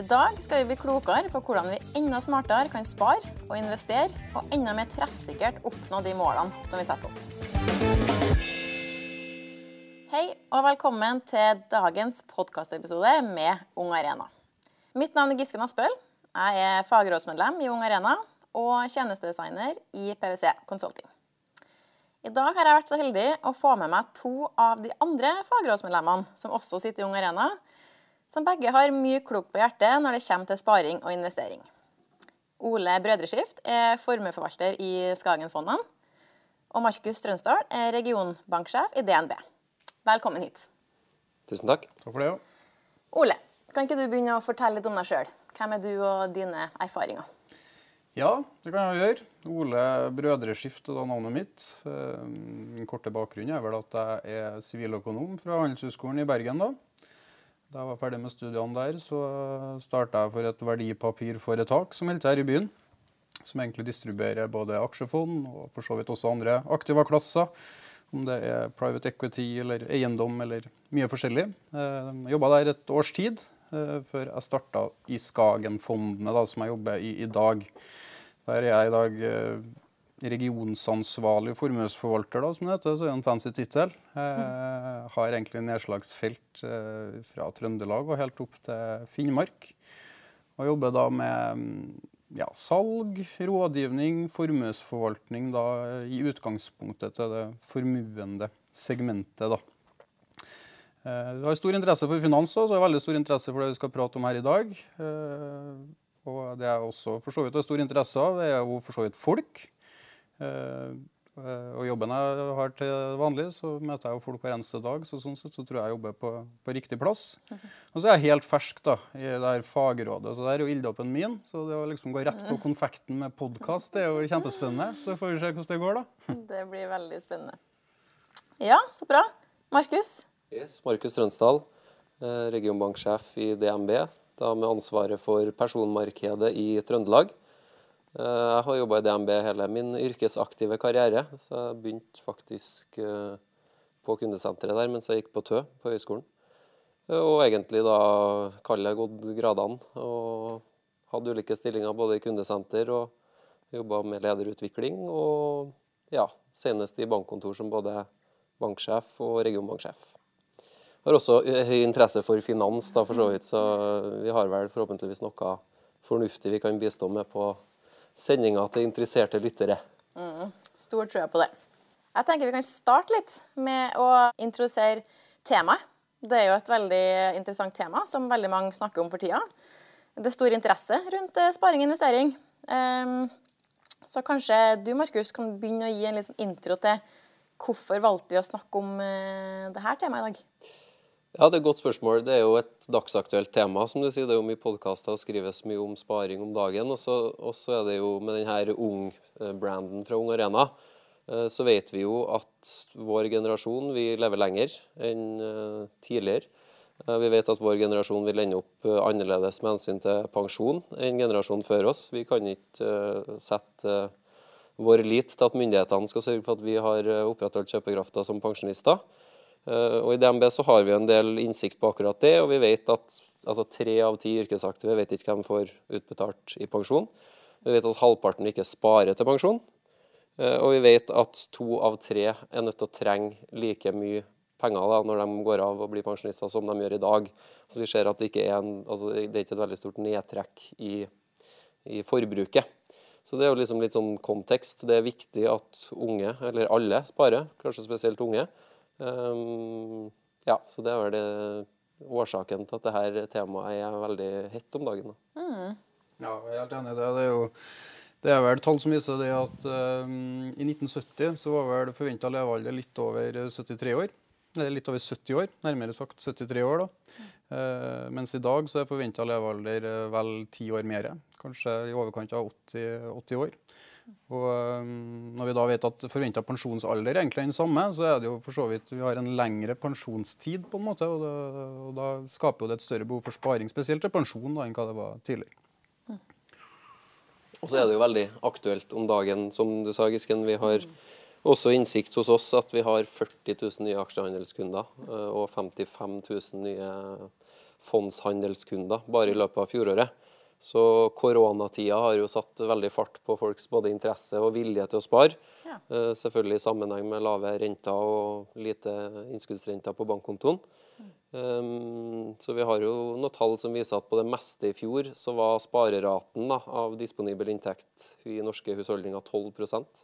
I dag skal vi bli klokere på hvordan vi enda smartere kan spare og investere, og enda mer treffsikkert oppnå de målene som vi setter oss. Hei og velkommen til dagens podkastepisode med Ung Arena. Mitt navn er Gisken Aspøl. Jeg er fagrådsmedlem i Ung Arena og tjenestedesigner i PwC Consulting. I dag har jeg vært så heldig å få med meg to av de andre fagrådsmedlemmene som også sitter i Ung Arena, som begge har mye klokt på hjertet når det kommer til sparing og investering. Ole Brødreskift er formueforvalter i Skagenfondene, og Markus Strønsdal er regionbanksjef i DNB. Velkommen hit. Tusen takk. Takk for det, ja. Ole, kan ikke du begynne å fortelle litt om deg sjøl? Hvem er du og dine erfaringer? Ja, det kan jeg gjøre. Ole Brødreskift er da navnet mitt. Eh, Min korte bakgrunn er vel at jeg er siviløkonom fra Handelshøyskolen i Bergen. Da Da jeg var ferdig med studiene der, så starta jeg for et verdipapirforetak som holdt her i byen. Som egentlig distribuerer både aksjefond og for så vidt også andre aktive klasser. Om det er private equity eller eiendom eller mye forskjellig. Eh, Jeg jobba der et års tid eh, før jeg starta i Skagenfondene, da, som jeg jobber i i dag. Der er jeg i dag eh, regionsansvarlig formuesforvalter, som det heter. Så er det en fancy tittel. Eh, har egentlig nedslagsfelt eh, fra Trøndelag og helt opp til Finnmark. Og jobber da med mm, ja, salg, rådgivning, formuesforvaltning da, i utgangspunktet til det formuende segmentet. da. Eh, har stor interesse for finans og veldig stor interesse for det vi skal prate om her i dag. Eh, Og det jeg også for så vidt har stor interesse av, er jo for så vidt folk. Eh, eh, Og jobben jeg har til vanlig, så møter jeg jo folk hver eneste dag. Så sånn sett så tror jeg jeg jobber på, på riktig plass. Og så er jeg helt fersk da, i det her fagrådet, så det er jo ilddåpen min. Så det å liksom gå rett på konfekten med podkast, er jo kjempespennende. Så får vi se hvordan det går, da. Det blir veldig spennende. Ja, så bra. Markus? Yes, Markus Strønsdal, eh, regionbanksjef i DNB, da med ansvaret for personmarkedet i Trøndelag. Eh, Jeg har jobba i DNB hele min yrkesaktive karriere, så jeg begynte faktisk eh, på kundesenteret der mens jeg gikk på TØ på høyskolen. Eh, Og egentlig da kaller jeg gått gradene og hadde ulike stillinger både i kundesenter og jobba med lederutvikling. Og ja, senest i bankkontor som både banksjef og regionbanksjef. Har også høy interesse for finans, da, for så vidt, så vi har vel forhåpentligvis noe fornuftig vi kan bistå med på sendinga til interesserte lyttere. Stor trua på det. Jeg tenker vi kan starte litt med å introdusere temaet. Det er jo et veldig interessant tema som veldig mange snakker om for tida. Det er stor interesse rundt eh, sparing og investering. Ehm, så kanskje du, Markus, kan begynne å gi en liten intro til hvorfor valgte vi å snakke om dette det temaet i dag? Ja, det er et godt spørsmål. Det er jo et dagsaktuelt tema. som du sier. Det er jo mye podkaster og skrives mye om sparing om dagen. Og så er det jo med denne Ung-branden fra Ung Arena, eh, så vet vi jo at vår generasjon vi lever lenger enn eh, tidligere. Eh, Vi vet at vår generasjon vil ende opp eh, annerledes med hensyn til pensjon enn generasjonen før oss. Vi kan ikke eh, sette eh, vår lit til at myndighetene skal sørge for at vi har eh, opprettholdt kjøpekrafta som pensjonister. Eh, Og I DNB så har vi en del innsikt på akkurat det, og vi vet at altså, tre av ti yrkesaktive vet ikke hvem får utbetalt i pensjon. Vi vet at halvparten ikke sparer til pensjon. Eh, Og vi vet at to av tre er nødt til å trenge like mye penger da, når de går av og blir pensjonister, som de gjør i dag. Så vi ser at det ikke er, en, altså, det er ikke et veldig stort nedtrekk i, i forbruket. Så det er jo liksom litt sånn kontekst. Det er viktig at unge, eller alle, sparer. Kanskje spesielt unge. Ehm, ja, så det er vel det, årsaken til at dette temaet er veldig hett om dagen. Da. Ja, jeg er helt enig i det. Det er jo det er vel tall som viser det at um, i 1970 så var vel forventa levealder litt over 73 år. Eller litt over 70 år, nærmere sagt 73 år. da. Uh, mens i dag så er forventa levealder eh, vel ti år mer. Kanskje i overkant av 80, 80 år. Og eh, når vi da vet at forventa pensjonsalder er egentlig den samme, så er det jo for så vidt vi har en lengre pensjonstid, på en måte. Og, det, og da skaper jo det et større behov for sparing, spesielt til pensjon, da, enn hva det var tidligere. Og så er det jo veldig aktuelt om dagen, som du sa, Gisken. Vi har også innsikt hos oss at vi har 40 000 nye aksjehandelskunder eh, og 55 000 nye fondshandelskunder bare i løpet av fjoråret. Så koronatida har jo satt veldig fart på folks både interesse og vilje til å spare. Ja. Eh, selvfølgelig i sammenheng med lave renter og lite innskuddsrenter på bankkontoen. Um, så vi har jo noen tall som viser at på det meste i fjor så var spareraten da, av disponibel inntekt i norske husholdninger 12%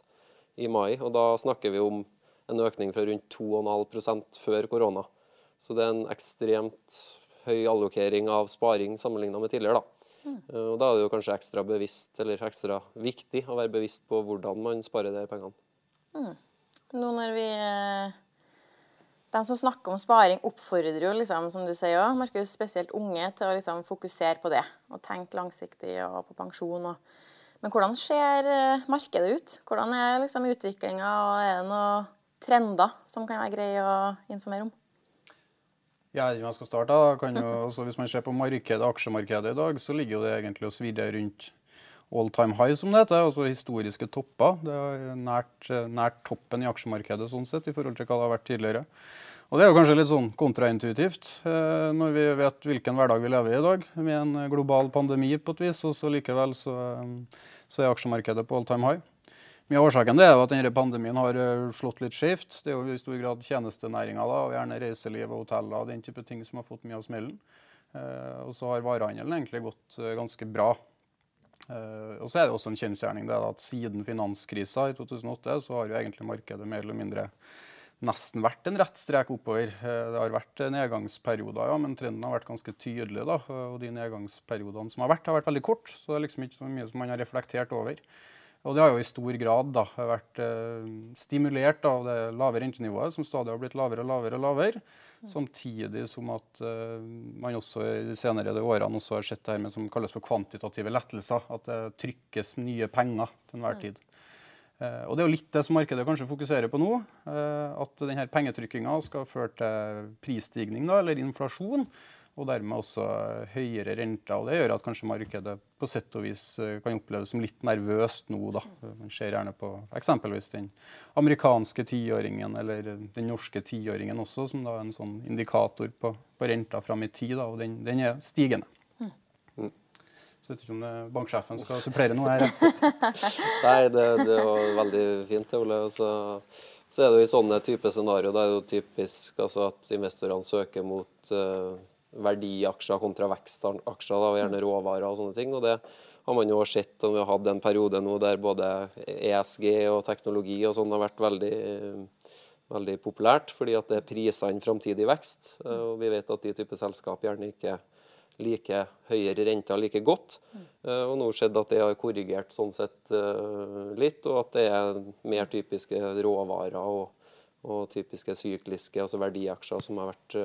i mai. Og da snakker vi om en økning fra rundt 2,5% før korona. Så det er en ekstremt høy allokering av sparing sammenlignet med tidligere. da. Uh, og Da er det jo kanskje ekstra bevisst, eller ekstra viktig å være bevisst på hvordan man sparer de pengene. pengene. Nå når vi eh, De som snakker om sparing, oppfordrer jo, liksom, som du sier òg, Markus, spesielt unge, til å liksom fokusere på det. Og tenke langsiktig og på pensjon. Og... Men hvordan ser eh, markedet ut? Hvordan er liksom utviklinga, og er det noen trender som kan være greie å informere om? Jeg vet ikke om jeg skal starte. jo, altså, hvis man ser på markedet, aksjemarkedet i dag, så ligger jo det egentlig og svirrer rundt all time high, som det heter. Altså historiske topper. Det er nært, nært toppen i aksjemarkedet sånn sett, i forhold til hva det har vært tidligere. Og Det er jo kanskje litt sånn kontraintuitivt eh, når vi vet hvilken hverdag vi lever i i dag, med en global pandemi på et vis, og så likevel så, eh, så er aksjemarkedet på all time high. Mye av årsaken er at denne pandemien har eh, slått litt skjevt. Det er jo i stor grad tjenestenæringa og gjerne reiseliv og hoteller og den type ting som har fått mye av smellen. Eh, og så har varehandelen egentlig gått eh, ganske bra. Og så er det også en kjensgjerning at siden finanskrisa i 2008 så har jo egentlig markedet mer eller mindre nesten vært en rett strek oppover. Det har vært nedgangsperioder, ja, men trenden har vært ganske tydelig. da, Og de nedgangsperiodene som har vært, har vært veldig kort, så det er liksom ikke så mye som man har reflektert over. Og det har jo i stor grad da, vært eh, stimulert av det lave rentenivået, som stadig har blitt lavere og lavere. og lavere, Samtidig som at eh, man også i de senere årene også har sett det her med som kalles for kvantitative lettelser. At det trykkes nye penger til enhver tid. Eh, og Det er jo litt det som markedet kanskje fokuserer på nå. eh, At denne pengetrykkinga skal føre til prisstigning da, eller inflasjon. Og dermed også høyere renter. og Det gjør at kanskje markedet på sett og vis eh, kan oppleves som litt nervøst nå. da. Man ser gjerne på eksempelvis den amerikanske tiåringen eller den norske tiåringen også, som da er en sånn indikator på, på renta fram i tid. da, Og den, den er stigende. Så jeg vet ikke om banksjefen skal supplere noe her. Nei, det, det var veldig fint, Ole. Så, så er det jo i sånne type scenario, da er det jo typisk altså, at investorene søker mot eh, verdiaksjer kontra vekstaksjer, da, gjerne råvarer og sånne ting. og det har man jo sett, og vi har hatt en periode nå der både ESG og teknologi og sånn har vært veldig, veldig populært, fordi at det priser inn framtidig vekst. Eh, Og vi vet at de typer selskap gjerne ikke liker høyere renter like godt. Eh, Og nå skjedde at det har korrigert sånn sett eh, litt, og at det er mer typiske råvarer og, og typiske sykliske, altså verdiaksjer, som har vært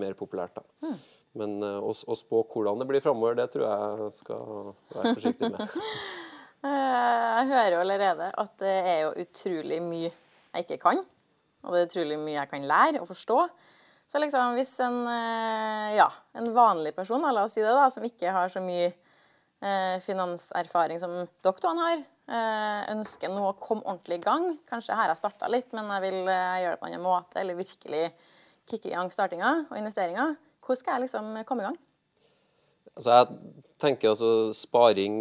mer populært. da. Men eh, å, å spå hvordan det blir framover, det tror jeg skal være forsiktig med. Eh, Jeg hører jo allerede at det er jo utrolig mye jeg ikke kan. Og det er utrolig mye jeg kan lære og forstå. Så liksom hvis en, eh, ja, en vanlig person, la oss si det, da, som ikke har så mye eh, finanserfaring som doktoren har, ønsker nå å komme ordentlig i gang Kanskje her har jeg starta litt, men jeg vil gjøre det på en annen måte, eller virkelig kicke i gang startinga og investeringa. Hvor skal jeg liksom komme i gang? Altså jeg tenker altså sparing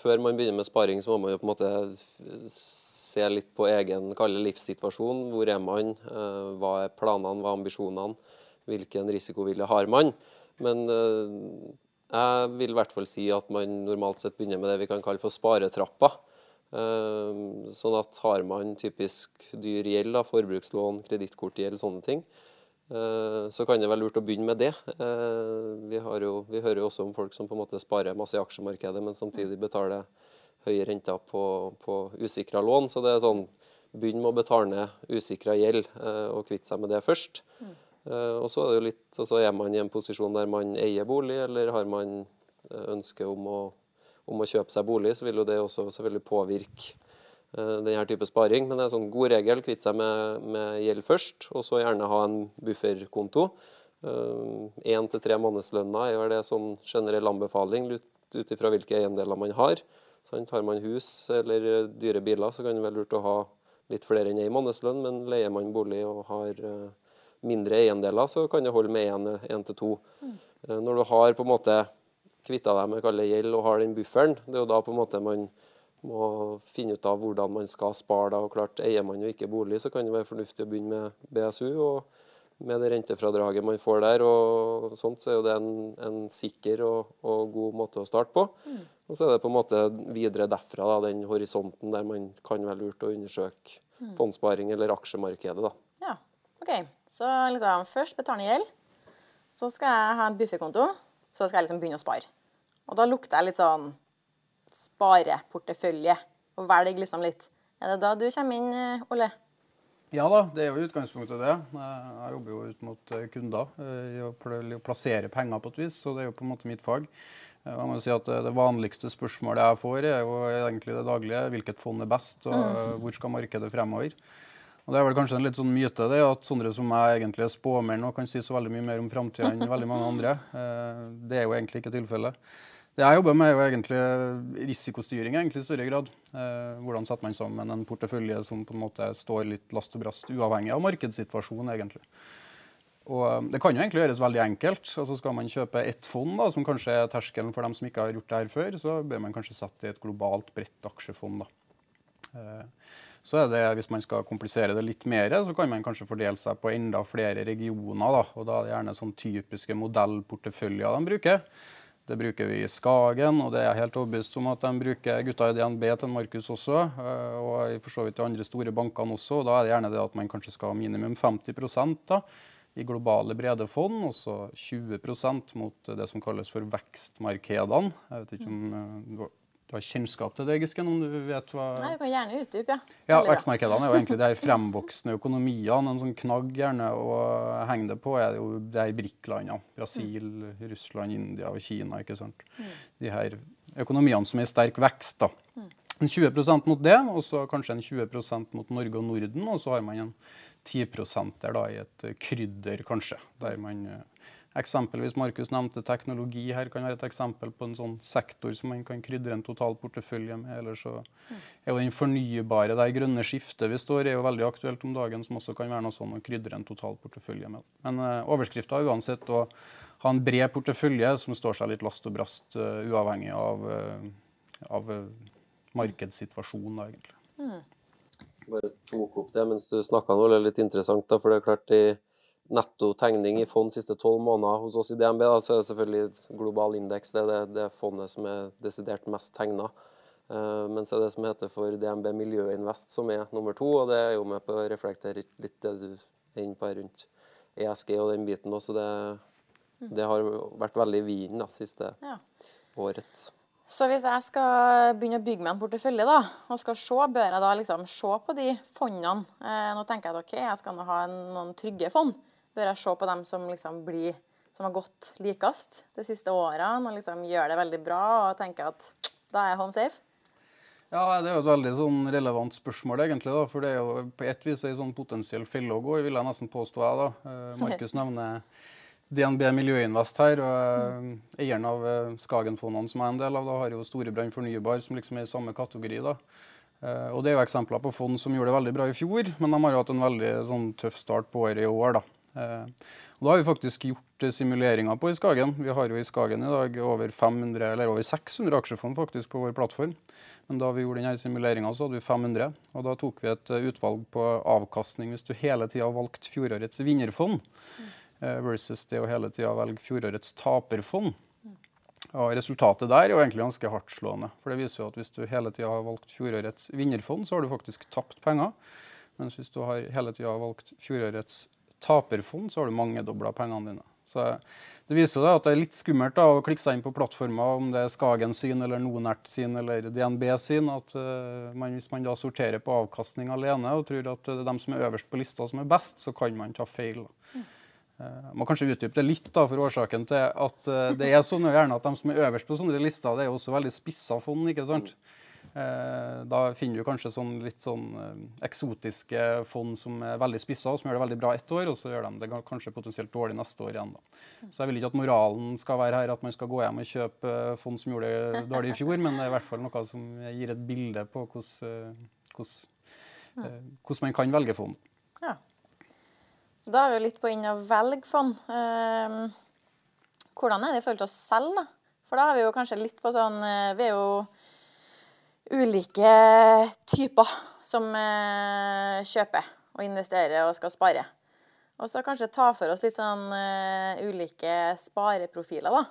Før man begynner med sparing, så må man jo på en måte se litt på egen kalle livssituasjon. Hvor er man? Eh, Hva er planene? Hva er ambisjonene? Hvilken risikovilje har man? Men eh, jeg vil i hvert fall si at man normalt sett begynner med det vi kan kalle for sparetrappa. Eh, Sånn at har man typisk dyr gjeld, forbrukslån, kredittkortgjeld, sånne ting, så kan det være lurt å begynne med det. Eh, Vi, jo, vi hører jo også om folk som på en måte sparer masse i aksjemarkedet, men samtidig betaler høye renter på, på usikra lån. Så det er sånn begynn med å betale ned usikra gjeld eh, og kvitte seg med det først. Eh, Og så er litt, altså er man i en posisjon der man eier bolig, eller har man eh, ønske om å, om å kjøpe seg bolig, så vil jo det også selvfølgelig påvirke eh, denne type sparing. Men det er en sånn god regel, kvitte seg med, med gjeld først, og så gjerne ha en bufferkonto. Én til tre månedslønner er det sånn generell anbefaling ut ifra hvilke eiendeler man har. Sånn, Har man hus eller eh, dyre biler, så kan det være lurt å ha litt flere enn én månedslønn, men leier man bolig og har eh, mindre eiendeler, så kan det holde med én til to. Eh, Når du har på en måte kvitta deg med gjeld og har den bufferen, det er jo da på en måte man må finne ut av hvordan man skal spare. da, og klart Eier man jo ikke bolig, så kan det være fornuftig å begynne med BSU. og Med det rentefradraget man får der, og sånt, så er jo det en, en sikker og, og god måte å starte på. Og så er det på en måte videre derfra, da, den horisonten der man kan være lurt å undersøke fondssparing eller aksjemarkedet. da. Ja, ok. Så liksom først betale gjeld, så skal jeg ha en bufferkonto, så skal jeg liksom begynne å spare. Og da lukter jeg litt sånn spareportefølje, og velge liksom litt. Er det da du kommer inn, eh, Ole? Ja da, det er jo utgangspunktet det. Jeg jeg jobber jo ut mot eh, kunder eh, i å plassere penger på et vis, så det er jo på en måte mitt fag. Eh, Jeg må si at Det vanligste spørsmålet jeg får, er jo egentlig det daglige. Hvilket fond er best, og eh, hvor skal markedet fremover? Og Det er vel kanskje en litt sånn myte det, at sånne som jeg egentlig er spåmenn og kan si så veldig mye mer om framtida enn veldig mange andre. Eh, Det er jo egentlig ikke tilfellet. Det jeg jobber med, er jo egentlig risikostyring i større grad. Eh, hvordan setter man sammen en portefølje som på en måte står litt last og brast, uavhengig av markedssituasjonen, egentlig. Og eh, Det kan jo egentlig gjøres veldig enkelt. altså Skal man kjøpe ett fond, da, som kanskje er terskelen for dem som ikke har gjort det her før, så bør man kanskje sette i et globalt, bredt aksjefond. da. Eh, Så er det, Hvis man skal komplisere det litt mer, så kan man kanskje fordele seg på enda flere regioner. da, og Da er det gjerne sånn typiske modellporteføljer de bruker. Det bruker vi i Skagen, og det er jeg helt overbevist om at de bruker gutta i DNB til Markus også. eh, Og for så vidt de andre store bankene også. og Da er det gjerne det at man kanskje skal ha minimum 50% da, i globale brede fond, og så 20% mot det som kalles for vekstmarkedene. Jeg vet ikke om eh, du har- kjennskap til det, Gisken? Om du vet hva Nei, du kan gjerne utdype, ja. ja, vekstmarkedene er jo egentlig de her fremvoksende økonomiene. En sånn knagg gjerne å henge det på er jo de her BRIC-landene. Brasil, Russland, India og Kina. ikke sant? De her økonomiene som er i sterk vekst. da. En 20% mot det, og så kanskje en 20% mot Norge og Norden. Og så har man en 10% der da i et krydder, kanskje. Der man eh, Eksempelvis Markus nevnte teknologi her kan være et eksempel på en sånn sektor som man kan krydre en total portefølje med. Eller så er jo den fornybare, det grønne skiftet vi står i, er jo veldig aktuelt om dagen, som også kan være noe sånn å krydre en total portefølje med. Men uh, overskrifta er uansett å ha en bred portefølje som står seg litt last og brast, uh, uavhengig av, uh, av eh, markedssituasjonen, da, egentlig. bare tok opp det mens du snakka nå, det er litt interessant. da, for det er klart i netto tegning i fond siste tolv måneder hos oss i DNB, da, så er det selvfølgelig global indeks. Det er det, det fondet som er desidert mest tegna. Uh, men så er det som heter for DNB Miljøinvest som er nummer to, og det er jo med på å reflektere litt- det du er inne på her rundt ESG og den biten også. Det, det har vært veldig i vinden siste Ja. året. Så hvis jeg skal begynne å bygge meg en portefølje, da, og skal se, bør jeg da liksom se på de fondene? Eh, nå tenker jeg at ok, jeg skal nå ha en, noen trygge fond. Bør jeg se på dem som liksom blir som har gått likest de siste årene, og liksom gjør det veldig bra og tenker at da er jeg home safe? Ja, Det er jo et veldig sånn relevant spørsmål, egentlig. da, For det er jo på et vis en sånn potensiell felle å gå i, vil jeg nesten påstå. jeg da. Eh, Markus nevner DNB Miljøinvest her. og eh, Eieren av eh, Skagen-fondene, som jeg er en del av, da, har jo Storebrand Fornybar, som liksom er i samme kategori. da. Eh, og Det er jo eksempler på fond som gjorde det veldig bra i fjor, men de har jo hatt en veldig sånn, tøff start på året i år. da. Eh, og Da har vi faktisk gjort eh, simuleringer på i Skagen. Vi har jo i Skagen i dag over 500, eller over 600 aksjefond faktisk på vår plattform. Men da vi gjorde denne simuleringa, hadde vi 500. Og da tok vi et eh, utvalg på avkastning hvis du hele tida valgte fjorårets vinnerfond, eh, versus det å hele tida velge fjorårets taperfond. Og Resultatet der er jo egentlig ganske hardtslående. For det viser jo at hvis du hele tida har valgt fjorårets vinnerfond, så har du faktisk tapt penger. Mens hvis du har hele tida valgt fjorårets taperfond, så har du mangedobla pengene dine. Så Det viser da at det er litt skummelt da, å klikke seg inn på plattformer, om det er Skagen sin, eller Nonert sin eller DNB sin. at uh, man, Hvis man da sorterer på avkastning alene og tror at det er dem som er øverst på lista som er best, så kan man ta feil. da. Uh, man kanskje utdype det litt, da, for årsaken til at uh, det er sånn gjerne at de som er øverst på sånne lister, det er jo også veldig spissa fond. ikke sant? Eh, da finner du kanskje sånn litt sånn eh, eksotiske fond som er veldig spissa, og som gjør det veldig bra ett år, og så gjør de det kanskje potensielt dårlig neste år igjen. da. Så jeg vil ikke at moralen skal være her at man skal gå hjem og kjøpe eh, fond som gjorde det dårlig i fjor, men det er i hvert fall noe som gir et bilde på hvordan, eh, eh, man kan velge fond. Ja. Så da er vi jo litt på inn og velge fond. Eh, hvordan er det i forhold til å selge, da? For da er vi jo kanskje litt på sånn eh, Vi er jo ulike typer som eh, kjøper og investerer og skal spare. Og så kanskje ta for oss litt sånn uh, ulike spareprofiler, da.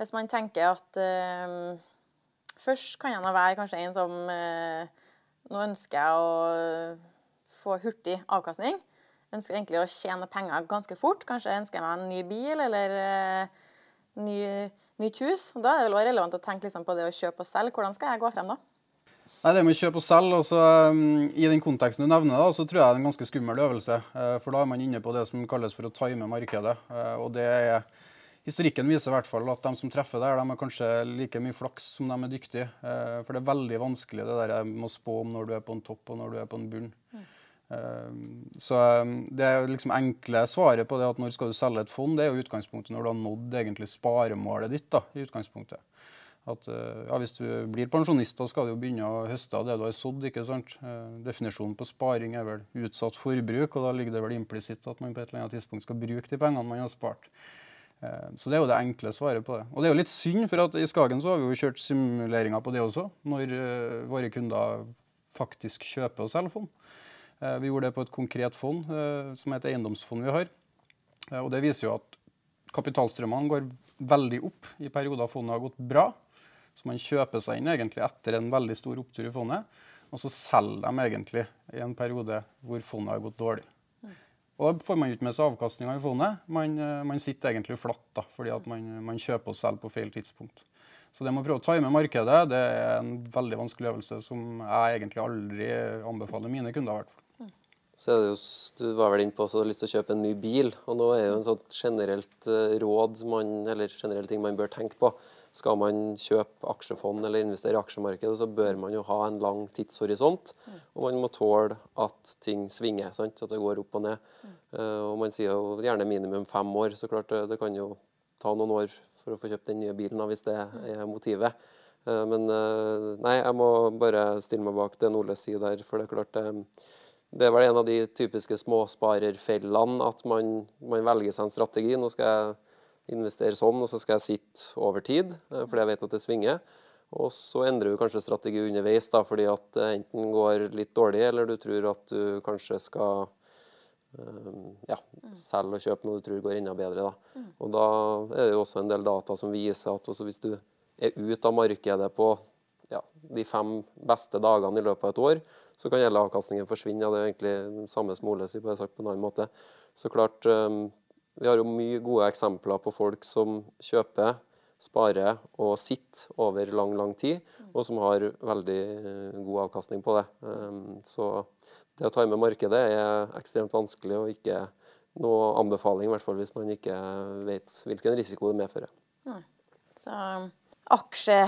Hvis man tenker at uh, Først kan jeg være kanskje en som Nå ønsker jeg å få hurtig avkastning. Ønsker egentlig å tjene penger ganske fort. Kanskje ønsker jeg meg en ny bil eller ny, nytt hus. Da er det vel også relevant å tenke liksom på det å kjøpe og selge. Hvordan skal jeg gå frem da? Nei, Det med kjøp og selg, altså, um, I den konteksten du nevner, da, så tror jeg det er en ganske skummel øvelse. Uh, for da er man inne på det som kalles for å time markedet. Uh, og det er, Historikken viser i hvert fall at de som treffer der, de er kanskje like mye flaks som de er dyktige. Uh, for det er veldig vanskelig det der med å spå om når du er på en topp og når du er på en bunn. Mm. Så um, det er liksom enkle svaret på det at når skal du selge et fond, det er jo utgangspunktet når du har nådd egentlig sparemålet ditt. da, i utgangspunktet. At eh, ja, Hvis du blir pensjonist, da skal du jo begynne å høste av det du har sådd. ikke sant? Eh, definisjonen på sparing er vel utsatt forbruk, og da ligger det vel implisitt at man på et eller annet tidspunkt skal bruke de pengene man har spart. Eh, så det er jo det enkle svaret på det. Og det er jo litt synd, for at i Skagen så har vi jo kjørt simuleringer på det også, når våre kunder faktisk kjøper og selger fond. Vi gjorde det på et konkret fond, som er et eiendomsfond vi har. Og det viser jo at kapitalstrømmene går veldig opp i perioder fondet har gått bra. Så man kjøper seg inn egentlig etter en veldig stor opptur i fondet, og så selger de egentlig i en periode hvor fondet har gått dårlig. Og Da får man ikke med seg avkastninga i fondet. Man, eh, man, sitter egentlig flatt da, fordi at man, man kjøper og selger på feil tidspunkt. Så det med å prøve å time markedet det er en veldig vanskelig øvelse som jeg egentlig aldri anbefaler mine kunder. i hvert fall. Så er det jo, Du var vel inne på at du har lyst til å kjøpe en ny bil. og Nå er jo en sånn generelt eh, råd man, eller generelle ting man bør tenke på skal man kjøpe aksjefond eller investere i aksjemarkedet, så bør man jo ha en lang tidshorisont. Mm. Og man må tåle at ting svinger, sant? at det går opp og ned. Mm. Uh, og man sier jo gjerne minimum fem år. Så klart det, det, kan jo ta noen år for å få kjøpt den nye bilen, hvis det mm. er motivet. Uh, men nei, jeg må bare stille meg bak det Nordles sier der. For det er klart det, det er vel en av de typiske småsparerfellene at man, man velger seg en strategi. Nå skal jeg investere sånn, og så skal jeg sitte over tid, eh, fordi jeg vet at det svinger. Og så endrer du kanskje strategi underveis, da, fordi at det enten går litt dårlig, eller du tror at du kanskje skal um, ja, selge og kjøpe noe du tror går enda bedre. Da. Og da er det jo også en del data som viser at hvis du er ute av markedet på ja, de fem beste dagene i løpet av et år, så kan hele avkastningen forsvinne. Ja, det er egentlig det samme som Ole sier, bare sagt på en annen måte. Så klart, vi har jo mye gode eksempler på folk som kjøper, sparer og sitter over lang, lang tid, og som har veldig eh, god avkastning på det. Ehm, så det å ta med markedet er ekstremt vanskelig og ikke noe anbefaling, i hvert fall hvis man ikke vet hvilken risiko det medfører. Nei. Så aksje,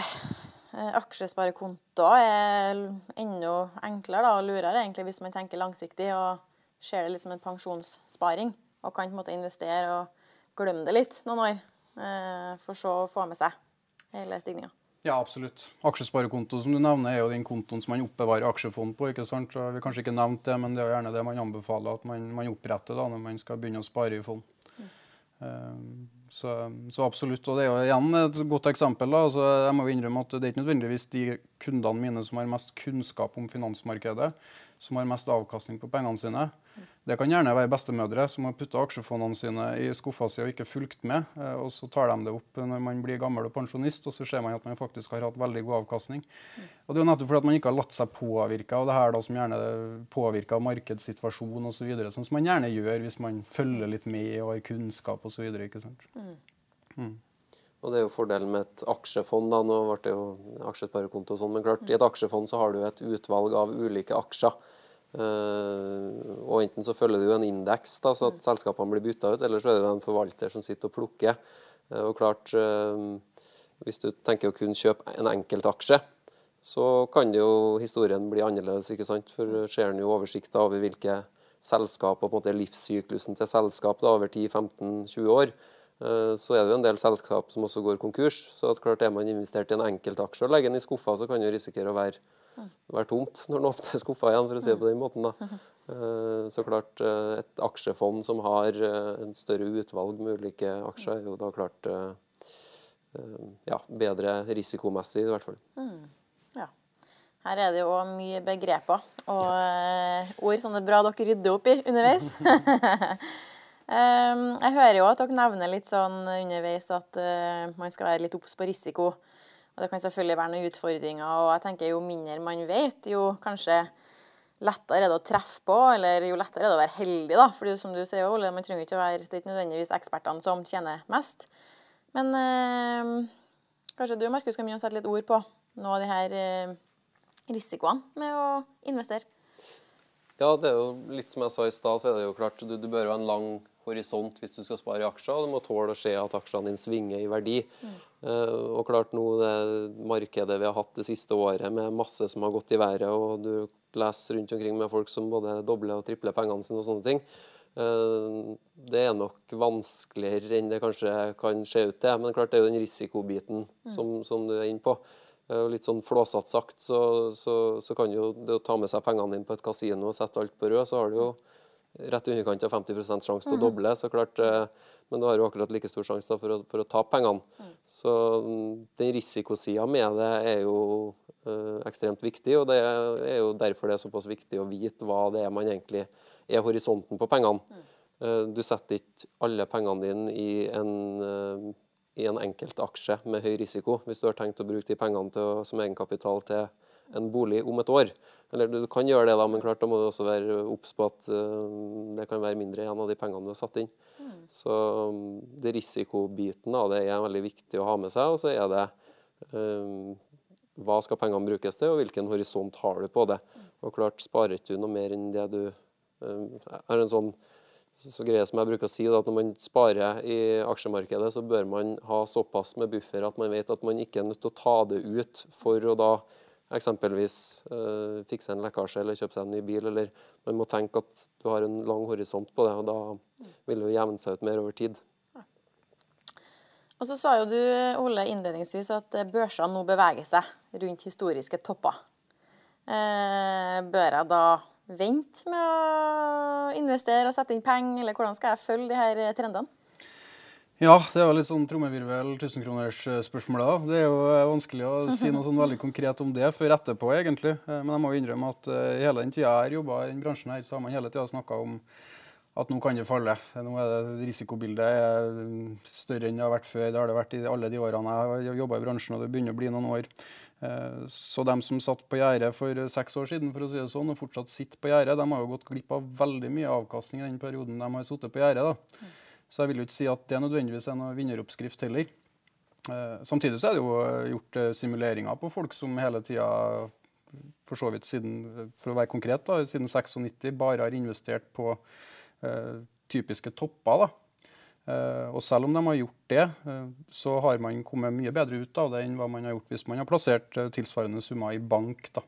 Aksjesparekontoer aksjesparekonto er enda enklere og lurere egentlig hvis man tenker langsiktig og ser det litt som en pensjonssparing og kan på en måte investere og glemme det litt noen år. Eh, for så å få med seg hele stigninga. Ja, absolutt. Aksjesparekonto som du nevner, er jo den kontoen som man oppbevarer aksjefond på. ikke sant? Så vi kanskje ikke nevnt det, men det er gjerne det man anbefaler at man, man oppretter da, når man skal begynne å spare i fond. Mm. Um, så, så, absolutt. Og det er jo igjen et godt eksempel. da, altså Jeg må jo innrømme at det er ikke nødvendigvis de kundene mine som har mest kunnskap om finansmarkedet, som har mest avkastning på pengene sine. Det kan gjerne være bestemødre som har putta aksjefondene sine i skuffa si og ikke fulgt med. Eh, og Så tar de det opp når man blir gammel og pensjonist, og så ser man at man faktisk har hatt veldig god avkastning. Og Det er jo nettopp fordi at man ikke har latt seg påvirke av det her da, som gjerne påvirker markedssituasjonen osv. Så sånn som man gjerne gjør hvis man følger litt med og har kunnskap osv. Mm. Mm. Og Det er jo fordelen med et aksjefond. da, Nå ble det jo aksjesparekonto og sånn, men klart, i et aksjefond så har du et utvalg av ulike aksjer. Uh, og Enten så følger du en indeks, da, så at selskapene blir bytta ut, eller så er det en forvalter som sitter og plukker. Uh, og klart, uh, Hvis du tenker å kun kjøpe en enkeltaksje, så kan det jo historien bli annerledes. ikke sant? For ser en jo oversikter over hvilke selskap og på en måte livssyklusen til selskap da, over 10-15-20 år, så er det jo en del selskap som også går konkurs. Så at klart er man investert i en enkeltaksje og legger den i skuffa, så kan det risikere å være være tomt når den åpner skuffa igjen, for å si det på den måten. da. Eh, Så klart, eh, et aksjefond som har eh, en større utvalg med ulike aksjer, er jo da klart ja, bedre risikomessig, i hvert fall. Ja. Her er det jo mye begreper og ord som det er bra dere rydder opp i underveis. Jeg hører jo at dere nevner litt sånn underveis at man skal være litt obs på risiko. Og det kan selvfølgelig være noen utfordringer, og jeg tenker jo mindre man vet, jo kanskje lettere er det å treffe på, eller jo lettere er det å være heldig, da. For som du sier, Ole, man trenger ikke å være Det er ikke nødvendigvis ekspertene som tjener mest. Men eh, kanskje du, Markus, kan begynne å sette litt ord på noen av de her eh, risikoene med å investere. Ja, det er jo litt som jeg sa i stad, så er det jo klart du, du bør jo ha en lang horisont hvis du skal spare i aksjer, og du må tåle å se at aksjene dine svinger i verdi. Eh, og klart nå det markedet vi har hatt det siste året med masse som har gått i været, og du leser rundt omkring med folk som både dobler og tripler pengene sine og sånne ting. Eh, det er nok vanskeligere enn det kanskje kan se ut til. Men klart det er jo den risikobiten som, som du er inne på. Eh, Litt sånn flåsatt sagt, så, så, så kan jo det å ta med seg pengene dine på et kasino og sette alt på rød, så har du jo rett i underkant av 50 sjanse til å doble. så klart, eh, Men du har jo akkurat like stor sjanse for, for å tape pengene. Så mm, den risikosida med det er jo eh, ekstremt viktig, og det er jo derfor det er såpass viktig å vite hva det er man egentlig er horisonten på pengene. Eh, du setter ikke alle pengene dine i en, i en enkeltaksje med høy risiko, hvis du har tenkt å bruke de pengene til, som egenkapital til en bolig om et år. Eller du kan gjøre det, da, men klart da må du også være obs på at eh, det kan være mindre igjen av de pengene du har satt inn. Så um, det risikobiten av det er veldig viktig å ha med seg. Og så er det um, hva skal pengene brukes til, og hvilken horisont har du på det. Og klart sparer ikke du noe mer enn det du um, er en sånn så greie som jeg bruker å si, da, at når man sparer i aksjemarkedet, så bør man ha såpass med buffer at man vet at man ikke er nødt til å ta det ut for å da eksempelvis eh, fikse en lekkasje eller kjøpe seg en ny bil. Eller man må tenke at du har en lang horisont på det, og da vil det jo jevne seg ut mer over tid. Og så sa jo du, Ole, innledningsvis at eh, børsene nå beveger seg rundt historiske topper. Eh, bør jeg da vente med å investere og sette inn penger, eller hvordan skal jeg følge de her eh, trendene? Ja, det jo litt sånn trommevirvel, 1000-kronersspørsmål. da. Det er jo eh, vanskelig å si noe sånn veldig konkret om det før etterpå, egentlig. Eh, Men jeg må jo innrømme at eh, i hele den tida jeg har jobba i den bransjen, her, så har man hele tida snakka om at nå kan det falle. Nå er det Risikobildet er større enn det har vært før. Det har det vært i alle de årene jeg har jobba i bransjen, og det begynner å bli noen år. Eh, Så de som satt på gjerdet for seks år siden, for å si det sånn, og fortsatt sitter på gjerdet, de har jo gått glipp av veldig mye avkastning i den perioden de har sittet på gjerdet. Så jeg vil jo ikke si at det nødvendigvis er noe vinneroppskrift heller. Eh, Samtidig så er det jo eh, gjort eh, simuleringer på folk som hele tida, for så vidt siden, for å være konkret, da, siden 96 bare har investert på typiske topper. da. Eh, og selv om de har gjort det, eh, så har man kommet mye bedre ut av det enn hva man har gjort hvis man har plassert tilsvarende summer i bank. da.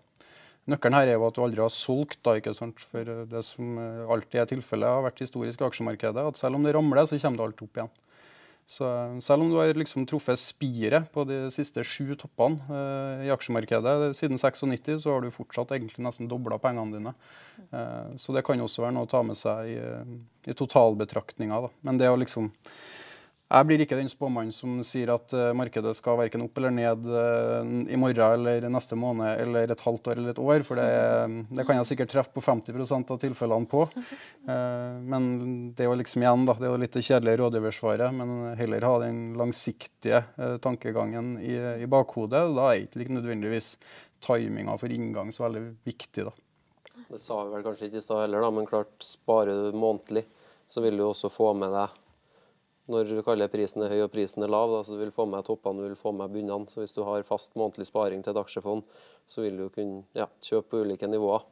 Nøkkelen her er jo at du aldri har solgt, da, ikke sant? for eh, det som eh, alltid er tilfellet, har vært historisk i aksjemarkedet, at selv om det ramler, så kommer det alt opp igjen. Så eh, selv om du har liksom truffet spiret på de siste sju toppene eh, i aksjemarkedet siden 96, så har du fortsatt egentlig nesten dobla pengene dine. Eh, så det kan også være noe å ta med seg i, i totalbetraktninga. Men det å liksom jeg blir ikke den spåmannen som sier at eh, markedet skal verken opp eller ned eh, i morgen eller neste måned eller et halvt år eller et år, for det, det kan jeg sikkert treffe på 50% av tilfellene på. Eh, men det er jo liksom igjen, da, det er jo litt det kjedelige rådgiversvaret, men heller ha den langsiktige tankegangen i, i bakhodet. Da er ikke like nødvendigvis timinga for inngang så veldig viktig, da. Det sa vi vel kanskje ikke i stad heller, da, men klart sparer du månedlig, så vil du også få med deg når du kaller prisen er høy og prisen er lav, da, så du vil få med toppene du vil få med bunnene. Så hvis du har fast månedlig sparing til et aksjefond, så vil du kunne ja, kjøpe på ulike nivåer.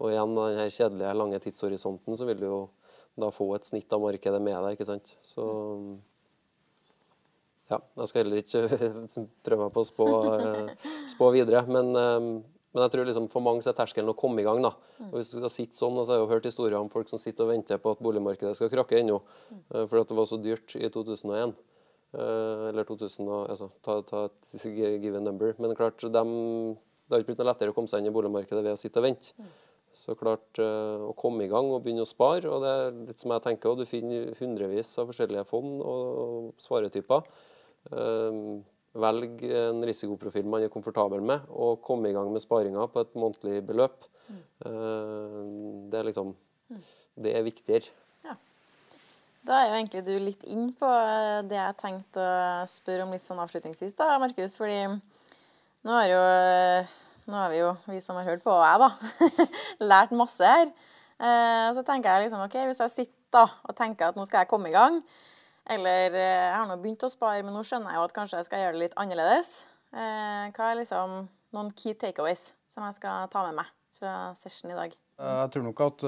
Og igjen den kjedelige lange tidshorisonten, så vil du jo da få et snitt av markedet med deg, ikke sant. Så ja, jeg skal heller ikke prøve meg på å spå, eh, spå videre. Men, eh, men jeg tror liksom for mange så er terskelen å komme i gang. da. Og hvis du skal sitte sånn, så har jeg jo hørt historier om folk som sitter og venter på at boligmarkedet skal krakke ennå, For fordi det var så dyrt i 2001. Eh, Eller 2000, altså, ta, ta et given number. Men klart, dem, det har ikke blitt noe lettere å komme seg inn i boligmarkedet ved å sitte og vente. Så klart eh, å komme i gang og begynne å spare. og det er litt som jeg tenker, og Du finner hundrevis av forskjellige fond og svaretyper. Eh, velg en risikoprofil man er komfortabel med, og komme i gang med sparinga på et månedlig beløp. Mm. det er liksom Det er viktigere. Da er jo egentlig du litt inn på eh, det jeg tenkte å spørre om litt sånn avslutningsvis, da, Markus. Fordi nå har, jo, nå har vi jo, vi som har hørt på, og jeg, da, lært masse her. Eh, så tenker jeg liksom OK, hvis jeg sitter da og tenker at nå skal jeg komme i gang, eller eh, jeg har nå begynt å spare, men nå skjønner jeg jo at kanskje jeg skal gjøre det litt annerledes. Hva er liksom noen key takeaways som jeg skal ta med meg fra session i dag? Jeg tror nok at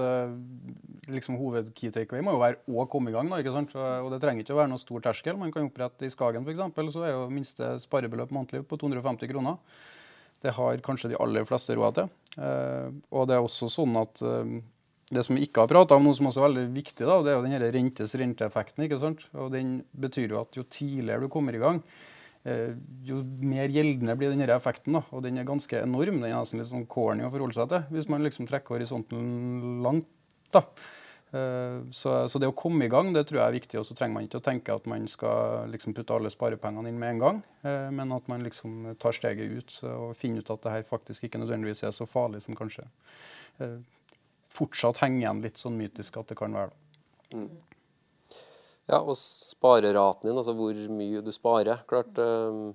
liksom, hoved-key takeaway må jo være å komme i gang. Da, ikke sant? Og det trenger ikke å være noen stor terskel. Man kan opprette i Skagen f.eks. Så er jo minste sparebeløp månedlig på 250 kroner. Det har kanskje de aller fleste råd til. Eh, og det er også sånn at eh, det som vi ikke har prata om, noe som også er veldig viktig, da, det er jo den rentes renteeffekten. ikke sant? Og Den betyr jo at jo tidligere du kommer i gang, Eh, jo mer gjeldende blir denne effekten. Da. Og den er ganske enorm. Den er nesten litt sånn corny å forholde seg til hvis man liksom trekker horisonten langt. da. Eh, så, så, det å komme i gang det tror jeg er viktig. Og så trenger man ikke å tenke at man skal liksom putte alle sparepengene inn med en gang. Eh, men at man liksom tar steget ut og finner ut at det her faktisk ikke nødvendigvis er så farlig som kanskje fortsatt henger igjen litt sånn mytisk at det kan være. Mm. Ja, og spareraten din, altså hvor mye du sparer. Klart øh,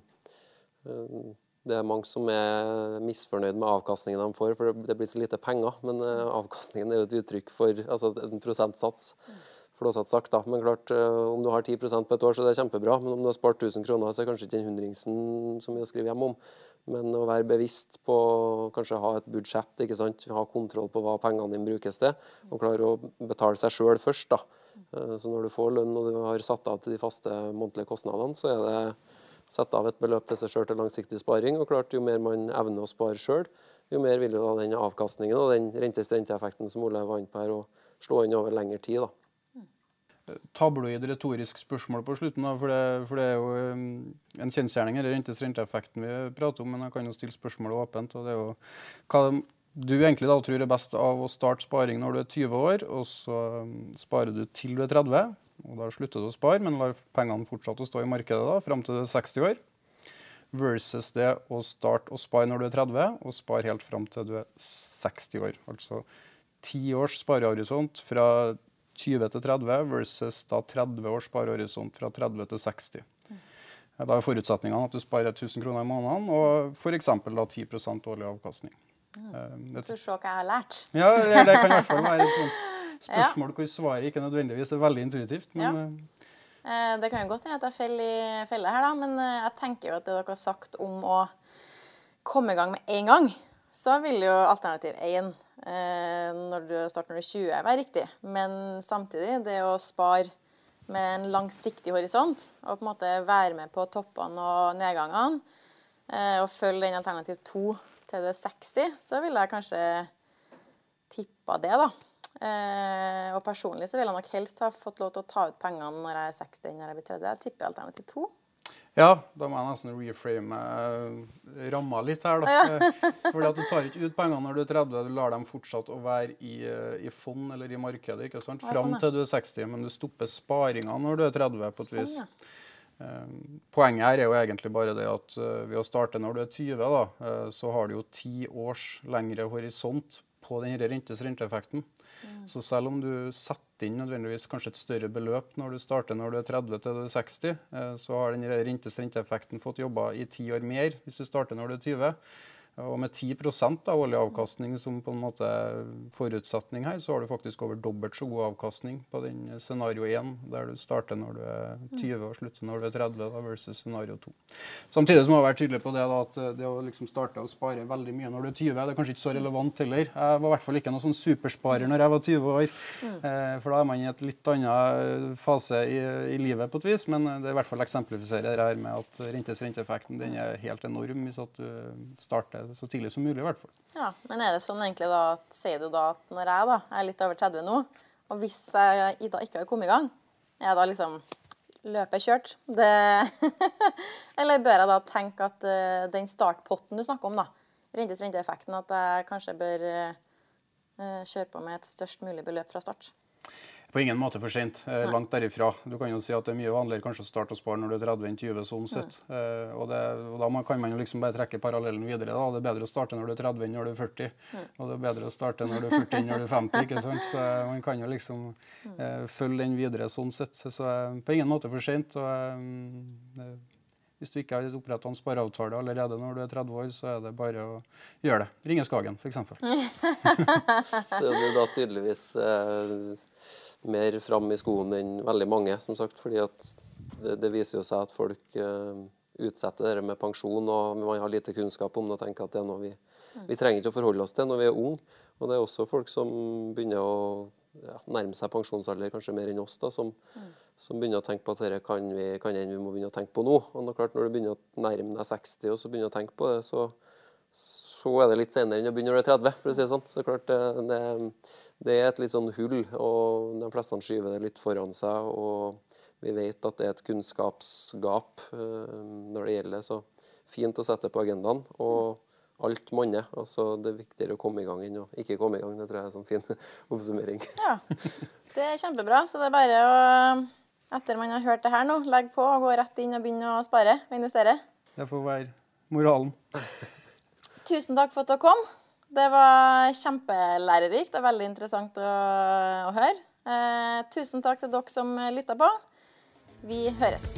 det er mange som er misfornøyd med avkastningen de får, for det blir så lite penger. Men øh, avkastningen er jo et uttrykk for altså en prosentsats. Flåsatt sagt, da. Men klart, om du har 10% på et år, så det er kjempebra. Men om du har spart 1000 kroner, så er det kanskje ikke den hundringsen så mye å skrive hjem om. Men å være bevisst på kanskje ha et budsjett, ikke sant? ha kontroll på hva pengene dine brukes til, og klare å betale seg sjøl først. da. Eh, så når du får lønn og du har satt av til de faste månedlige kostnadene, så er det satt av et beløp til seg sjøl til langsiktig sparing. Og klart, jo mer man evner å spare sjøl, jo mer vil jo da den avkastningen og den rentes-renteeffekten som Ole var inne på her, å slå inn over lengre tid. da tabloid retorisk spørsmål på slutten. Da, for, det, for, det, er jo um, en kjensgjerning, rentes renteeffekten vi prater om. Men jeg kan jo stille spørsmålet åpent. og det er jo hva du egentlig da tror er best av å starte sparing når du er 20 år, og så um, sparer du til du er 30. og Da slutter du å spare, men lar pengene fortsatt å stå i markedet da, fram til du er 60 år. Versus det å starte å spare når du er 30, og spare helt fram til du er 60 år. Altså 10 års sparehorisont fra 20 til 30 versus da 30 års sparehorisont fra 30 til 60. Da er forutsetningene at du sparer 1000 kroner i måneden og f.eks. 10 årlig avkastning. Mm. Skal vi se hva jeg har lært? Ja, det kan i hvert fall være et sånt spørsmål hvor svaret ikke nødvendigvis er veldig intuitivt. Men, ja. Eh, eh, det kan jo godt hende at jeg faller i fella her, da, men jeg tenker jo at det dere har sagt om å komme i gang med en gang, så vil jo alternativ 1 når du starter når du er 20, være riktig. Men samtidig, det å spare med en langsiktig horisont, og på en måte være med på toppene og nedgangene, og følge den alternativ 2 til det 60, så ville jeg kanskje tippa det, da. Eh, og personlig så vil jeg nok helst ha fått lov til å ta ut pengene når jeg er 60 enn når jeg blir 30. Jeg tipper alternativ 2. Ja, da må jeg nesten reframe uh, ramma litt her. da. Ja. Fordi at Du tar ikke ut pengene når du er 30, du lar dem fortsatt å være i, uh, i fond eller i markedet ikke sant? fram sånn, til du er 60, men du stopper sparinga når du er 30. på et sånn, vis. Ja. Poenget her er jo egentlig bare det at eh, ved å starte når du er 20, da, eh, så har du jo ti års lengre horisont på den rentes renteeffekten. Mm. Så selv om du setter inn nødvendigvis kanskje et større beløp når du starter når du er 30 til du er 60, eh, så har den rentes renteeffekten fått jobba i ti år mer hvis du starter når du er 20. Og med 10 av oljeavkastningen som på en måte forutsetning her, så har du faktisk over dobbelt så god avkastning på den scenario 1, der du starter når du er 20 og slutter når du er 30, da, versus scenario 2. Samtidig må jeg være tydelig på det da, at det å liksom starte å spare veldig mye når du er 20, det er kanskje ikke så relevant heller. Jeg var i hvert fall ikke noen sånn supersparer når jeg var 20 år, mm. eh, for da er man i et litt annen fase i, i, livet på et vis. Men det er i hvert fall eksemplifiserer det her med at rentes renteeffekten den er helt enorm hvis at du starter så tidlig som mulig. i hvert fall. Ja, Men er det sånn egentlig da, at sier du da at når jeg da er litt over 30 nå, og hvis jeg da ikke har kommet i gang, er da liksom løpet kjørt? Det Eller bør jeg da tenke at uh, den startpotten du snakker om, da, rentes renteeffekten, at jeg kanskje bør uh, kjøre på med et størst mulig beløp fra start? På ingen måte for sent. Eh, langt derifra. Du kan jo si at det er mye vanligere kanskje å starte å spare når du er 30 enn 20, sånn sett. Eh, og, det, og, da kan man jo liksom bare trekke parallellen videre. da. Det er bedre å starte når du er 30 enn når du er 40. Og det er bedre å starte når du er 40 enn når du er 50. ikke sant? Så eh, man kan jo liksom eh, følge den videre sånn sett. Så eh, på ingen måte for sent. Og, eh, eh, hvis du ikke har oppretta en spareavtale allerede når du er 30 år, så er det bare å gjøre det. Ringe Skagen, f.eks. Så er du da tydeligvis eh, mer fram i skoen enn veldig mange, som sagt. fordi det, det viser jo seg at folk uh, utsetter det med pensjon, og man har lite kunnskap om det og tenker at det er noe vi, vi trenger ikke å forholde oss til når vi er unge. Og det er også folk som begynner å ja, nærme seg pensjonsalder, kanskje mer enn oss, da, som, som begynner å tenke på at dette kan vi, kan vi må begynne å tenke på nå. Og det er klart, når du begynner å nærme deg 60 og så begynner å tenke på det, så, så er det litt senere enn å begynne når du er 30, for å si det sånn. Så klart, det, det, det er et litt sånn hull, og de fleste skyver det litt foran seg. og vi vet at det er et kunnskapsgap eh, når det gjelder. Så fint å sette på agendaen. Og alt monner. Altså, det er viktigere å komme i gang enn å ikke komme i gang. Det tror jeg er en sånn fin oppsummering. Ja, det er kjempebra. Så det er bare å, etter man har hørt det her nå, legge på og gå rett inn og begynne å spare og investere. Det får være moralen. Tusen takk for at dere kom. Det var kjempelærerikt og veldig interessant å, å høre. Eh, tusen takk til dere som lytta på. Vi høres.